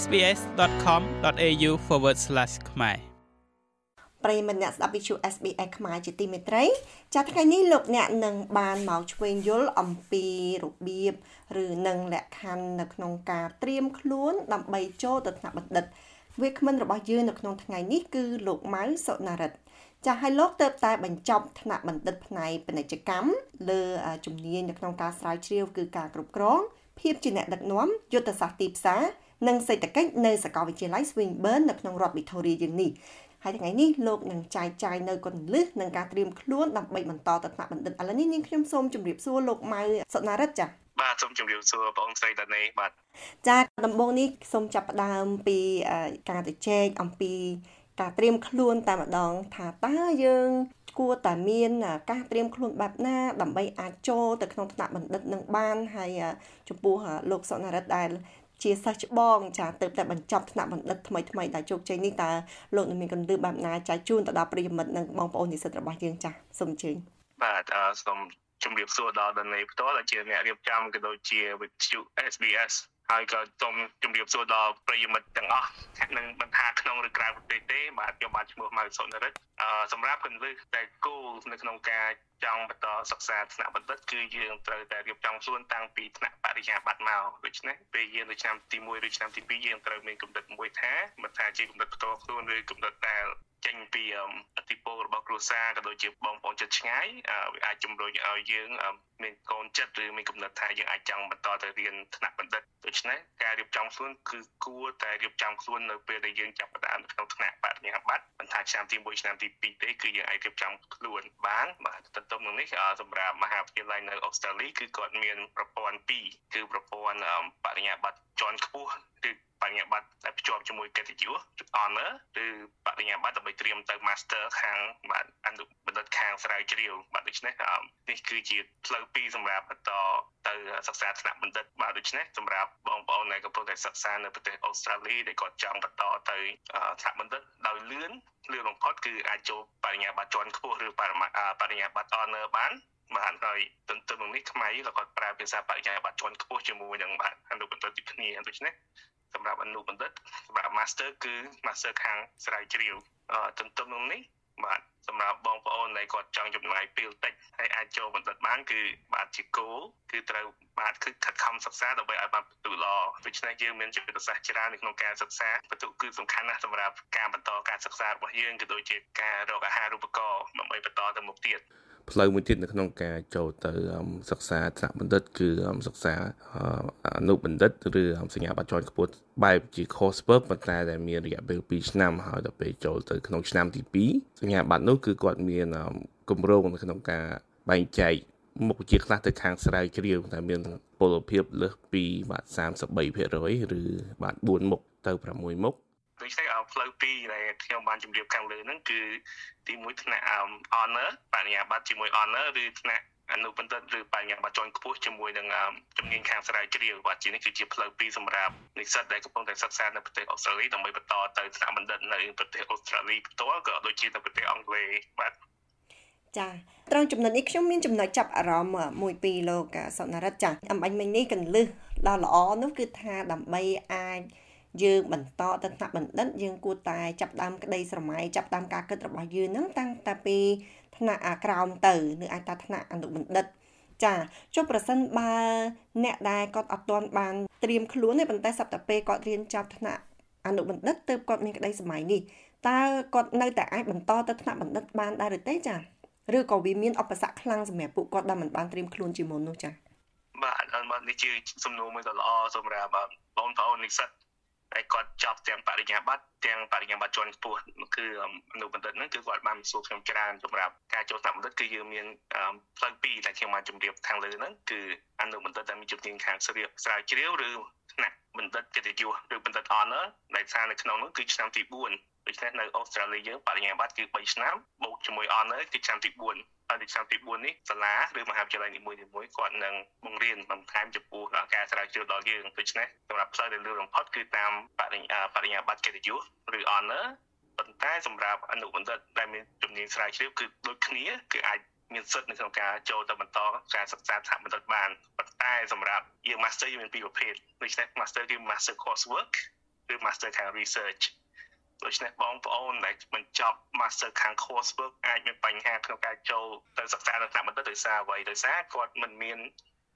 sbs.com.au/ ខ្មែរប្រិយមិត្តអ្នកស្ដាប់វិទ្យុ SBS ខ្មែរជាទីមេត្រីចាថ្ងៃនេះលោកអ្នកនឹងបានមកឆ្វេងយល់អំពីរបៀបឬនឹងលក្ខខណ្ឌនៅក្នុងការត្រៀមខ្លួន ដើម្បីចូលទៅថ្នាក់បណ្ឌិតវាគ្មិនរបស់យើងនៅក្នុងថ្ងៃនេះគឺលោកម៉ៅសុណារិទ្ធចាស់ឲ្យលោកទៅតែបញ្ចប់ថ្នាក់បណ្ឌិតផ្នែកពាណិជ្ជកម្មលើជំនាញនៅក្នុងការស្រាវជ្រាវគឺការគ្រប់គ្រងភាពជាអ្នកដឹកនាំយុទ្ធសាស្ត្រទីផ្សារ និងសេដ្ឋកិច្ចនៅសាកលវិទ្យាល័យ Swinburne នៅក្នុងរដ្ឋ Victoria យើងនេះហើយថ្ងៃនេះលោកនឹងចែកចាយនៅកលឹះនិងការត្រៀមខ្លួនដើម្បីបន្តទៅថ្នាក់បណ្ឌិតឥឡូវនេះនាងខ្ញុំសូមជម្រាបសួរលោកម៉ៅសុណារិទ្ធចា៎បាទសូមជម្រាបសួរបងស្រីតានីបាទចាដំបូងនេះសូមចាប់ផ្ដើមពីការទៅជែកអំពីការត្រៀមខ្លួនតែម្ដងថាតើយើងគួរតែមានការត្រៀមខ្លួនបែបណាដើម្បីអាចចូលទៅក្នុងថ្នាក់បណ្ឌិតនឹងបានហើយចំពោះលោកសុណារិទ្ធដែល ជាសិស្សច្បងចាទៅតែបញ្ចប់ថ្នាក់បណ្ឌិតថ្មីថ្មីដែលជោគជ័យនេះតើលោកនឹងមានកន្លឹះបែបណាចែកជូនទៅដល់ប្រិយមិត្តនិងបងប្អូននិស្សិតរបស់យើងចាសូមអញ្ជើញបាទសូមជម្រាបសួរដល់ដនេផ្ទាល់ដែលជាអ្នករៀបចំក៏ដូចជាវិទ្យុ SBS ហើយក៏សូមជម្រាបសួរដល់ប្រិយមិត្តទាំងអស់នឹងមិនថាក្នុងឬក្រៅប្រទេសទេបាទខ្ញុំបាទឈ្មោះម៉ៅសុនរិទ្ធអឺសម្រាប់កន្លឹះតែគោលនៅក្នុងការចង់បន្តសិក្សាថ្នាក់បណ្ឌិតគឺយើងត្រូវតែរៀបចំខ្លួនតាំងពីថ្នាក់បរិញ្ញាបត្រមកដូច្នេះពេលយើងទៅឆ្នាំទី1ឬឆ្នាំទី2យើងត្រូវមានគំនិតមួយថាមិនថាជាគំនិតផ្ទាល់ខ្លួនឬគំនិតដែល ចេញពីអតិពលរបស់គ្រួសារក៏ដូចជាបងប្អូនចិត្តឆ្ងាយវាអាចជំរុញឲ្យយើងមានកូនចិត្តឬមានគំនិតថាយើងអាចចង់បន្តទៅរៀនថ្នាក់បណ្ឌិតដូច្នេះការរៀបចំខ្លួនគឺគួរតែរៀបចំខ្លួននៅពេលដែលយើងចាប់ផ្ដើមក្នុងថ្នាក់បរិញ្ញាបត្រមិនថាឆ្នាំទី1ឆ្នាំទី2ទេគឺយើងអាចរៀបចំខ្លួនបានបាទទន្ទឹមនឹងនេះសម្រាប់មហាវិទ្យាល័យនៅអូស្ត្រាលីគឺគាត់មានប្រព័ន្ធ2គឺប្រព័ន្ធបរិញ្ញាបត្រជាន់ខ្ពស់ឬបរិ ញ្ញាបត្រដែលភ្ជាប់ជាមួយកិត្តិយស honor ឬបរិញ្ញាបត្រដើម្បីត្រៀមទៅ master ខាងបាទអនុបណ្ឌិតខាងស្រាវជ្រាវបាទដូច្នេះនេះគឺជាផ្លូវពីរសម្រាប់បន្តទៅសិក្សាថ្នាក់បណ្ឌិតបាទដូច្នេះសម្រាប់បងប្អូនដែលកំពុងតែសិក្សានៅប្រទេសអូស្ត្រាលីដែលគាត់ចង់បន្តទៅថ្នាក់បណ្ឌិតដោយលឿនលឿនបំផុតគឺអាចចូលបរិញ្ញាបត្រជាន់ខ្ពស់ឬបរិញ្ញាបត្រ honor បានបាទហើយទន្ទឹមនឹងនេះខ្មែរក៏គាត់ប្រើភាសាបរិញ្ញាបត្រជាន់ខ្ពស់ជាមួយនឹងបាទអនុបណ្ឌិតទីគ្នាដូច្នេះ សម្រាប់អនុបណ្ឌិតសម្រាប់ master គឺ master ខាងស្រាវជ្រាវទន្ទឹមនឹងនេះបាទសម្រាប់បងប្អូនដែលគាត់ចង់ចំណាយពេលតិចហើយអាចចូលបណ្ឌិតបានគឺបាទជាគោលគឺត្រូវបាទគឺខិតខំសិក្សាដើម្បីឲ្យបានពិន្ទុល្អដូច្នេះយើងមានយុទ្ធសាស្ត្រច្រើននៅក្នុងការសិក្សាពិន្ទុគឺសំខាន់ណាស់សម្រាប់ការបន្តការសិក្សារបស់យើងក៏ដូចជាការរកអាហារូបករណ៍ដើម្បីបន្តទៅមុខទៀត ផ្លូវមួយទៀតនៅក្នុងការចូលទៅសិក្សាថ្នាក់បណ្ឌិត គឺសិក្សាអនុបណ្ឌិតឬសញ្ញាបត្រជាន់ខ្ពស់បែបជា course work ប៉ុន្តែដែលមានរយៈពេល2ឆ្នាំហើយដល់ពេលចូលទៅក្នុងឆ្នាំទី2សញ្ញាបត្រនោះគឺគាត់មានគម្រោងនៅក្នុងការបែងចែកមុខវិជ្ជាខ្លះទៅខាងស្រាវជ្រាវតែមានពលភាពលើសពីបាទ33%ឬបាទ4មុខទៅ6មុខ ដូច្នេះផ្លូវពីរដែលខ្ញុំបានជម្រាបខាងលើហ្នឹងគឺទីមួយថ្នាក់ honor បរិញ្ញាបត្រជាមួយ honor ឬថ្នាក់អនុបណ្ឌិតឬបញ្ញាបត្រជាន់ខ្ពស់ជាមួយនឹងជំនាញខាងស្រាវជ្រាវបាទជានេះគឺជាផ្លូវពីរសម្រាប់និស្សិតដែលកំពុងតែសិក្សានៅប្រទេសអូស្ត្រាលីដើម្បីបន្តទៅថ្នាក់បណ្ឌិតនៅប្រទេសអូស្ត្រាលីផ្ទាល់ក៏ដូចជានៅប្រទេសអង់គ្លេសបាទចាត្រង់ចំណុចនេះខ្ញុំមានចំណុចចាប់អារម្មណ៍មួយពីរលោកសុណារិតចាអំបញ្ញមិញនេះកន្លឹះដ៏ល្អនោះគឺថាដើម្បីអាច យើងបន្តទៅថ្នាក់បណ្ឌិតយើងគួរតែចាប់ដើមក្តីស្រមៃចាប់ដើមការគិតរបស់យើងហ្នឹងតាំងតែពីថ្នាក់អាក្រោមទៅឬអាចថាថ្នាក់អនុបណ្ឌិតចាចុះប្រសិនបើអ្នកដែលគាត់អត់ទាន់បានត្រៀមខ្លួនទេប៉ុន្តែសប្តាហ៍ពេលគាត់រៀនចប់ថ្នាក់អនុបណ្ឌិតទើបគាត់មានក្តីសម័យនេះតើគាត់នៅតែអាចបន្តទៅថ្នាក់បណ្ឌិតបានដែរឬទេចាឬក៏វាមានឧបសគ្គខ្លាំងសម្រាប់ពួកគាត់ដែលមិនបានត្រៀមខ្លួនជាមុននោះចាបាទអត់នេះជាសំណួរមួយដ៏ល្អសម្រាប់បងប្អូននិស្សិត ហើយគាត់ចប់ទាំងបរិញ្ញាបត្រទាំងបរិញ្ញាបត្រជាន់ខ្ពស់គឺអនុបណ្ឌិតហ្នឹងគឺគាត់បានសួរខ្ញុំច្រើនសម្រាប់ការចូលតាមបណ្ឌិតគឺយើងមានផ្លូវពីរដែលខ្ញុំបានជម្រាបខាងលើហ្នឹងគឺអនុបណ្ឌិតដែលមានជំនាញខាងស្រាវស្រាវជ្រាវឬថ្នាក់បណ្ឌិតកិត្តិយសឬបណ្ឌិត honor ដែលថានៅក្នុងនោះគឺឆ្នាំទី4ដូច្នេះនៅអូស្ត្រាលីយើងបរិញ្ញាបត្រគឺ3ឆ្នាំបូកជាមួយ honor គឺឆ្នាំទី4 ហើយឆ្នាំទី4នេះសាលាឬមហាវិទ្យាល័យនីមួយៗគាត់នឹងបង្រៀនបន្ថែមចំពោះការស្រាវជ្រាវដល់យើងដូច្នេះសម្រាប់ផ្លូវដែលលឿនបំផុតគឺតាមបរិញ្ញាបរិញ្ញាបត្រកិត្តិយសឬ honor ប៉ុន្តែសម្រាប់អនុបណ្ឌិតដែលមានជំនាញស្រាវជ្រាវគឺដូចគ្នាគឺអាចមានសិទ្ធិនៅក្នុងការចូលទៅបន្តការសិក្សាថ្នាក់បណ្ឌិតបានប៉ុន្តែសម្រាប់យើង master យើងមានពីរប្រភេទដូច្នេះ master គឺ master course work ឬឬ master ខាង research ដូច្នេះបងប្អូនដែលបញ្ចប់ master ខាង coursework អាចមានបញ្ហាក្នុងការចូលទៅសិក្សានៅថ្នាក់បណ្ឌិតដោយសារអ្វីដោយសារគាត់មិនមាន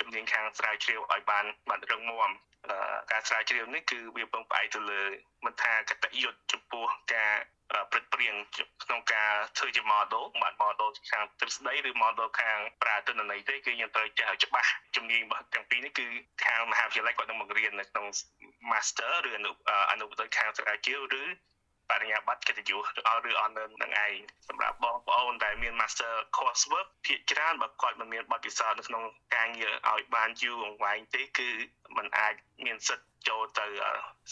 ជំនាញខាងស្រាវជ្រាវឲ្យបានបានរឹងមាំការស្រាវជ្រាវនេះគឺវាពឹងផ្អែកទៅលើមិនថាកតយុត្តចំពោះការព្រឹកព្រៀងក្នុងការធ្វើជា model បាទ model ខាងទ្រឹស្ដីឬ model ខាងប្រើទិន្នន័យទេគឺយើងត្រូវចេះឲ្យច្បាស់ជំនាញរបស់ទាំងពីរនេះគឺខាងមហាវិទ្យាល័យគាត់នឹងបង្រៀននៅក្នុង master ឬអនុអនុវិទ្យាខាងស្រាវជ្រាវឬ បរិញ្ញាបត្រកិត្តិយសឬឬអននឹងឯងសម្រាប់បងប្អូនដែលមាន master coursework ភាគច្រើនបើគាត់មិនមានបទពិសោធន៍នៅក្នុងការងារឲ្យបានយូរអង្វែងទេគឺมันអាចមានសិទ្ធិចូលទៅ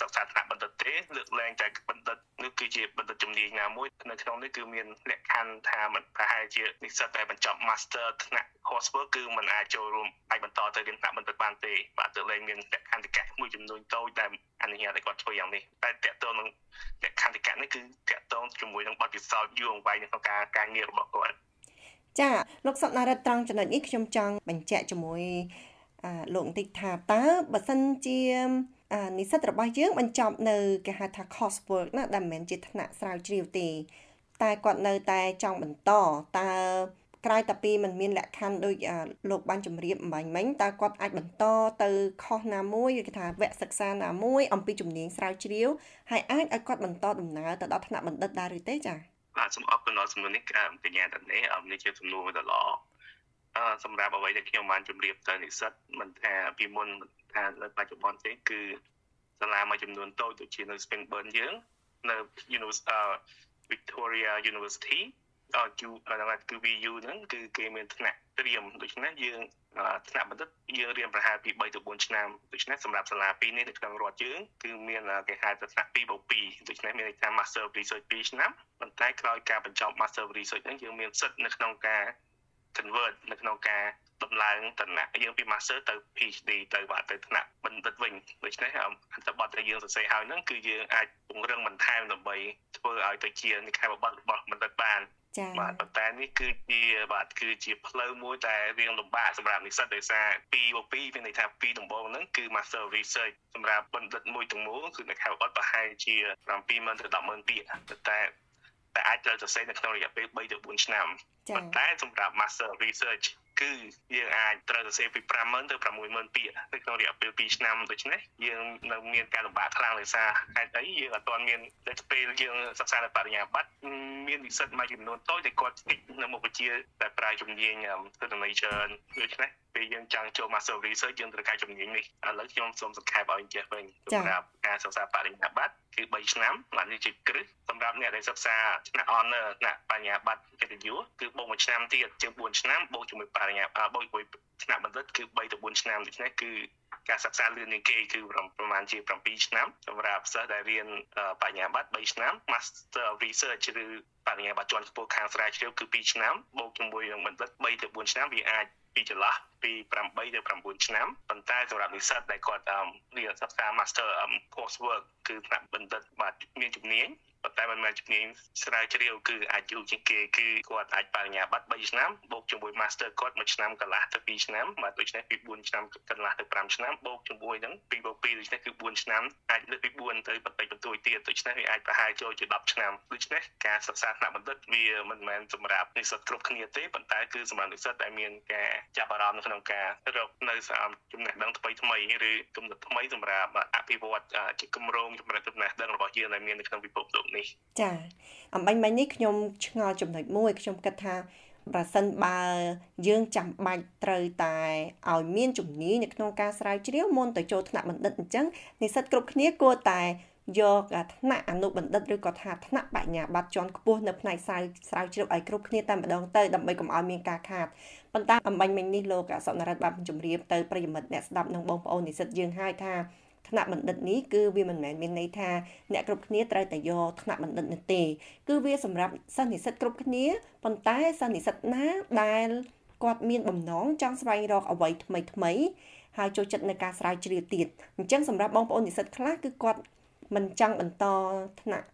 សិក្សាថ្នាក់បណ្ឌិតទេលើកលែងតែបណ្ឌិតនោះ គឺជាបណ្ឌិតជំនាញណាមួយនៅក្នុងនេះគឺមានលក្ខខណ្ឌថាមិនប្រហែលជានិស្សិតដែលបញ្ចប់ Master ថ្នាក់ coursework គឺមិនអាចចូលរួមអាចបន្តទៅរៀនថ្នាក់បណ្ឌិតបានទេបាទទើបលែងមានលក្ខន្តិកៈមួយចំនួនតូចដែលអនុញ្ញាតឲ្យគាត់ធ្វើយ៉ាងនេះតែតកតងនឹងលក្ខន្តិកៈនេះគឺតកតងជាមួយនឹងបទពិសោធន៍យូរអង្វែងក្នុងការការងាររបស់គាត់ចាលោកសុកណារិតត្រង់ចំណុចនេះខ្ញុំចង់បញ្ជាក់ជាមួយលោកបន្តិចថាតើបើសិនជា និស្សិតរបស់យើងបញ្ចប់នៅគេហៅថា coursework ណាដែលមិនមែនជាថ្នាក់ស្រាវជ្រាវទេ តែគាត់នៅតែចង់បន្តតើក្រៅតែពីมันមានលក្ខខណ្ឌដូចលោកបានជម្រាបអំបញ្ញមិញតើគាត់អាចបន្តទៅខុសណាមួយឬគេថាវគ្គសិក្សាណាមួយអំពីជំនាញស្រាវជ្រាវហើយអាចឲ្យគាត់បន្តដំណើរទៅដល់ថ្នាក់បណ្ឌិតដែរឬទេចា៎បាទសូមអរគុណដល់សំណួរនេះកញ្ញាតានេះនេះជាសំណួរមួយដ៏ល្អសម្រាប់អ្វីដែលខ្ញុំបានជម្រាបទៅនិស្សិតមិនថាពីមុន ថានៅបច្ចុប្បន្នទេគឺសាលាមួយចំនួនតូចដូចជានៅ Springburn យើងនៅ University Victoria University អឺ Q គឺ VU ហ្នឹងគឺគេមានថ្នាក់ត្រៀមដូច្នេះយើងថ្នាក់បណ្ឌិតយើងរៀនប្រហែលពី3ទៅ4ឆ្នាំដូច្នេះសម្រាប់សាលាពីរនេះនៅក្នុងរដ្ឋយើងគឺមានគេហៅថាថ្នាក់2បូក2ដូច្នេះមានន័យថា Master of Research 2ឆ្នាំប៉ុន្តែក្រោយការបញ្ចប់ Master of Research ហ្នឹងយើងមានសិទ្ធិនៅក្នុងការ convert នៅក្នុងការ ដំឡើងឋានៈយើងពី master ទៅ PhD ទៅបាទទៅថ្នាក់បណ្ឌិតវិញដូច្នេះអត្ថបទដែលយើងសរសេរហើយហ្នឹងគឺយើងអាចពង្រឹងបន្ថែមដើម្បីធ្វើឲ្យទៅជានិក្ខេបបទរបស់បណ្ឌិតបានចា៎បាទប៉ុន្តែនេះគឺជាបាទគឺជាផ្លូវមួយតែរៀងលំបាកសម្រាប់និស្សិតដោយសារ2មក2មានន័យថា2ដំបូងហ្នឹងគឺ Master of Research សម្រាប់បណ្ឌិតមួយទាំងមូលគឺនិក្ខេបបទប្រហែលជា70000ទៅ100,000ពាក្យតែតែអាចត្រូវសរសេរនៅក្នុងរយៈពេល3ទៅ4ឆ្នាំប៉ុន្តែសម្រាប់ Master Research គឺយើងអាចត្រូវសរសេរពី50000ទៅ60000ពាក្យនៅក្នុងរយៈពេល2ឆ្នាំដូច្នេះយើងនៅមានការលំបាកខ្លាំងដោយសារហេតុអីយើងអត់ទាន់មានតែពេលយើងសិក្សានៅបរិញ្ញាបត្រ មាននិស្សិតមួយចំនួនតូចដែលគាត់ស្គិចនៅមុខវិជ្ជាតែប្រើជំនាញទិន្នន័យច្រើនដូច្នេះពេលយើងចង់ចូល Master Research យើងត្រូវការជំនាញនេះឥឡូវខ្ញុំសូមសង្ខេបឲ្យចេះវិញសម្រាប់ការសិក្សាបរិញ្ញាបត្រគឺ3ឆ្នាំបាទនេះជាគ្រឹះសម្រាប់អ្នកដែលសិក្សាថ្នាក់ Honor ថ្នាក់បញ្ញាបត្រកិត្តិយសគឺបូកមួយឆ្នាំទៀតជាង4ឆ្នាំបូកជាមួយបរិញ្ញាបូកជាមួយថ្នាក់បណ្ឌិតគឺ3ទៅ4ឆ្នាំដូច្នេះគឺ ការសិក្សាលឿនជាងគេគឺប្រហែលជា7ឆ្នាំសម្រាប់សិស្សដែលរៀនបញ្ញាបត្រ3ឆ្នាំ Master of Research ឬបរិញ្ញាបត្រជាន់ខ្ពស់ខាងស្រាវជ្រាវគឺ2ឆ្នាំបូកជាមួយនឹងបណ្ឌិត3ទៅ4ឆ្នាំវាអាចពីចន្លោះពី8ទៅ9ឆ្នាំប៉ុន្តែសម្រាប់និស្សិតដែលគាត់រៀនសិក្សា Master course work គឺថ្នាក់បណ្ឌិតបាទមានជំនាញប៉ុន្តែមិនមែនជំនាញស្រាវជ្រាវគឺអាចយូរជាងគេគឺគាត់អាចបរិញ្ញាបត្រ3ឆ្នាំបូកជាមួយ Master គាត់1ឆ្នាំកន្លះទៅ2ឆ្នាំបាទដូច្នេះពី4ឆ្នាំកន្លះទៅ5ឆ្នាំបូកជាមួយនឹង2បូក2ដូច្នេះគឺ4ឆ្នាំអាចលើកពី4ទៅបន្តិចបន្តួចទៀតដូច្នេះវាអាចប្រហែលចូលជា10ឆ្នាំដូច្នេះការសិក្សាថ្នាក់បណ្ឌិតវាមិនមែនសម្រាប់និស្សិតគ្រប់គ្នាទេប៉ុន្តែគឺសម្រាប់និស្សិតដែលមានការចាប់អារម្មណ៍ក្នុងការរកនៅចំណេះដឹងថ្មីថ្មីឬគំនិតថ្មីសម្រាប់អភិវឌ្ឍជាគម្រោងចំណេះដឹងរបស់យើងដែលមាននៅក្នុងពិភពលោកនេះចាអំបញ្ញមិញនេះខ្ញុំឆ្ងល់ចំណុចមួយខ្ញុំគិតថាប្រសិនបើយើងចាំបាច់ត្រូវតែឲ្យមានជំនាញនៅក្នុងការស្រាវជ្រាវមុនទៅចូលថ្នាក់បណ្ឌិតអញ្ចឹងនិស្សិតគ្រប់គ្នាគួរតែយកថ្នាក់អនុបណ្ឌិតឬក៏ថាថ្នាក់បញ្ញាបត្រជាន់ខ្ពស់នៅផ្នែកស្រាវស្រាវជ្រាវឲ្យគ្រប់គ្នាតែម្ដងទៅដើម្បីកុំឲ្យមានការខាតប៉ុន្តែអំបញ្ញមិញនេះលោកសុនរិទ្ធបានជម្រាបទៅប្រិយមិត្តអ្នកស្ដាប់និងបងប្អូននិស្សិតយើងហើយថា ថ្នាក់បណ្ឌិតនេះគឺវាមិនមែនមានន័យថាអ្នកគ្រប់គ្នាត្រូវតែយកថ្នាក់បណ្ឌិតនោះទេ គឺវាសម្រាប់សិស្សនិស្សិតគ្រប់គ្នាប៉ុន្តែសិស្សនិស្សិតណាដែលគាត់មានបំណងចង់ស្វែងរកអ្វីថ្មីថ្មីហើយចូលចិត្តនៅការស្រាវជ្រាវទៀតអញ្ចឹងសម្រាប់បងប្អូននិស្សិតខ្លះគឺគាត់មិនចង់បន្តថ្នាក់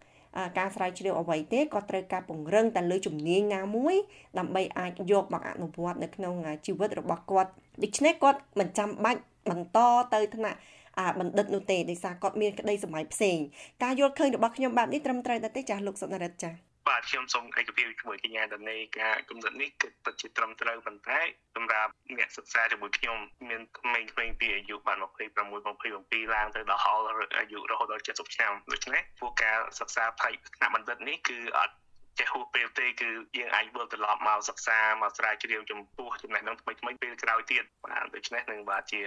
ការស្រាវជ្រាវអ្វីទេក៏ត្រូវការពង្រឹងតែលើជំនាញណាមួយ ដើម្បីអាចយកមកអនុវត្តនៅក្នុងជីវិតរបស់គាត់ដូច្នេះគាត់មិនចាំបាច់បន្តទៅថ្នាក់អា បណ្ឌិតនោះទេដោយសារគាត់មានក្តីសម័យផ្សេងការយល់ឃើញរបស់ខ្ញុំបែបនេះត្រឹមត្រូវដែរទេចាស់លោកសុនរិទ្ធចា៎បាទខ្ញុំសូមឯកភាពជាមួយកញ្ញាដនេការកំណត់នេះគឺពិតជាត្រឹមត្រូវប៉ុន្តែសម្រាប់អ្នកសិក្សាជាមួយខ្ញុំមានក្មេងៗពីអាយុបាន26 27ឡើងទៅដល់ហល់អាយុរហូតដល់70ឆ្នាំដូច្នេះពួកការសិក្សាផ្នែកថ្នាក់បណ្ឌិតនេះគឺអត់ចេះហួសពេលទេគឺយើងអាចវិលត្រឡប់មកសិក្សាមកស្រាវជ្រាវចំពោះចំណេះដឹងថ្មីថ្មីពេលក្រោយទៀតបាទដូច្នេះនឹងបាទជា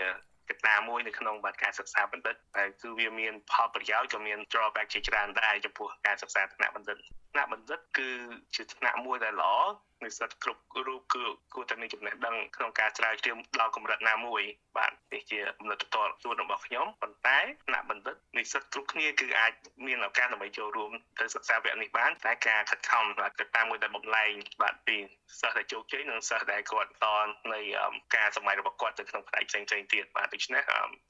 កត្តាមួយនៅក្នុងបាទការសិក្សាបណ្ឌិតហើយគឺវាមានផលប្រយោជន៍ក៏មាន drawback ជាច្រើនដែរចំពោះការសិក្សាថ្នាក់បណ្ឌិតថ្នាក់បណ្ឌិតគឺជាថ្នាក់មួយដែលល្អនិស្សិតគ្រប់រូបគឺគួរតែមានចំណេះដឹងក្នុងការស្រាវជ្រាវដល់កម្រិតណាមួយបាទនេះជាគំនិតតតខ្លួនរបស់ខ្ញុំប៉ុន្តែថ្នាក់បណ្ឌិតនិស្សិតគ្រប់គ្នាគឺអាចមានឱកាសដើម្បីចូលរួមទៅសិក្សាវគ្គនេះបានតែការខិតខំបាទទៅតាមមួយតែបំលែងបាទពីសិស្សដែលជោគជ័យនិងសិស្សដែលគាត់តនៅការសម័យរបស់គាត់ទៅក្នុងផ្នែកផ្សេងៗទៀតបាទដូច្នេះ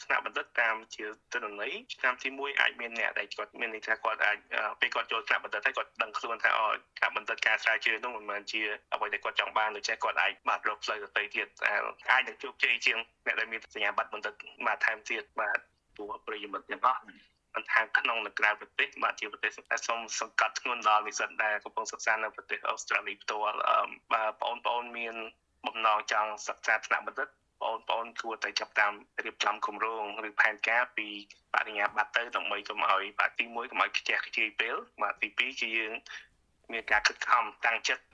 ថ្នាក់បណ្ឌិតតាមជាទិន្នន័យឆ្នាំទី1អាចមានអ្នកដែលគាត់មានន័យថាគាត់អាចពេលគាត់ចូលថ្នាក់បណ្ឌិតហើយគាត់ដឹងខ្លួនថាអូថ្នាក់បណ្ឌិតការស្រាវជ្រាវនោះមិនមែនជាអ្វីដែលគាត់ចង់បានដូច្នេះគាត់អាចបាទរកផ្លូវទៅទៀតអាចនឹងជោគជ័យជាងអ្នកដែលមានសញ្ញាបត្របណ្ឌិតបាទថែមទៀតបាទព្រោះប្រិយមិត្តទាំងអស់មិនថាក្នុងនិងក្រៅប្រទេសបាទជាប្រទេសតែសូមសង្កត់ធ្ងន់ដល់និស្សិតដែលកំពុងសិក្សានៅប្រទេសអូស្ត្រាលីផ្ទាល់បាទបងប្អូនមានបំណងចង់សិក្សាថ្នាក់បណ្ឌិតបងប្អូនគួរតែចាប់តាមរៀបចំគម្រោងឬផែនការពីបរិញ្ញាបត្រទៅដើម្បីកុំឲ្យបាទទី1កុំឲ្យខ្ជះខ្ជាយពេលបាទទី2គឺយើងមានការខិតខំតាំងចិត្ត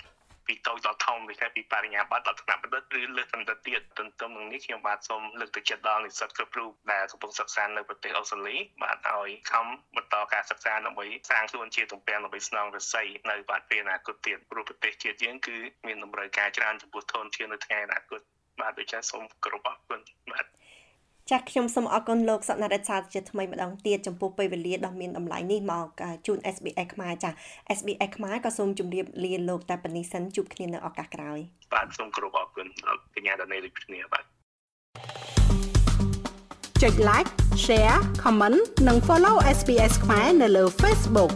ពីតូចដល់ធំដូចថាពីបរិញ្ញាបត្រដល់ថ្នាក់បណ្ឌិតឬលើសបណ្ឌិតទៀតទន្ទឹមនឹងនេះខ្ញុំបាទសូមលើកទឹកចិត្តដល់និស្សិតគ្រប់រូបដែលកំពុងសិក្សានៅប្រទេសអូស្ត្រាលីបាទឲ្យខំបន្តការសិក្សាដើម្បីសាងខ្លួនជាទំពាំងដើម្បីស្នងរស័យនៅបាទពេលអនាគតទៀតព្រោះប្រទេសជាតិយើងគឺមានតម្រូវការច្រើនចំពោះធនធាននៅថ្ងៃអនាគតបាទដូច្នេះសូមគោរពអរគុណបាទ ចាស់ខ្ញុំសូមអរគុណលោកសនរិទ្ធសាជាថ្មីម្ដងទៀតចំពោះពេលវេលាដ៏មានតម្លៃនេះមកជូន SBS ខ្មែរចាស់ SBS ខ្មែរក៏សូមជម្រាបលាលោកតែប៉ុណ្នេះសិនជួបគ្នានៅឱកាសក្រោយបាទសូមគោរពអរគុណដល់កញ្ញាដនេដូចគ្នាបាទចុច like share comment និង follow SBS ខ្មែរនៅលើ Facebook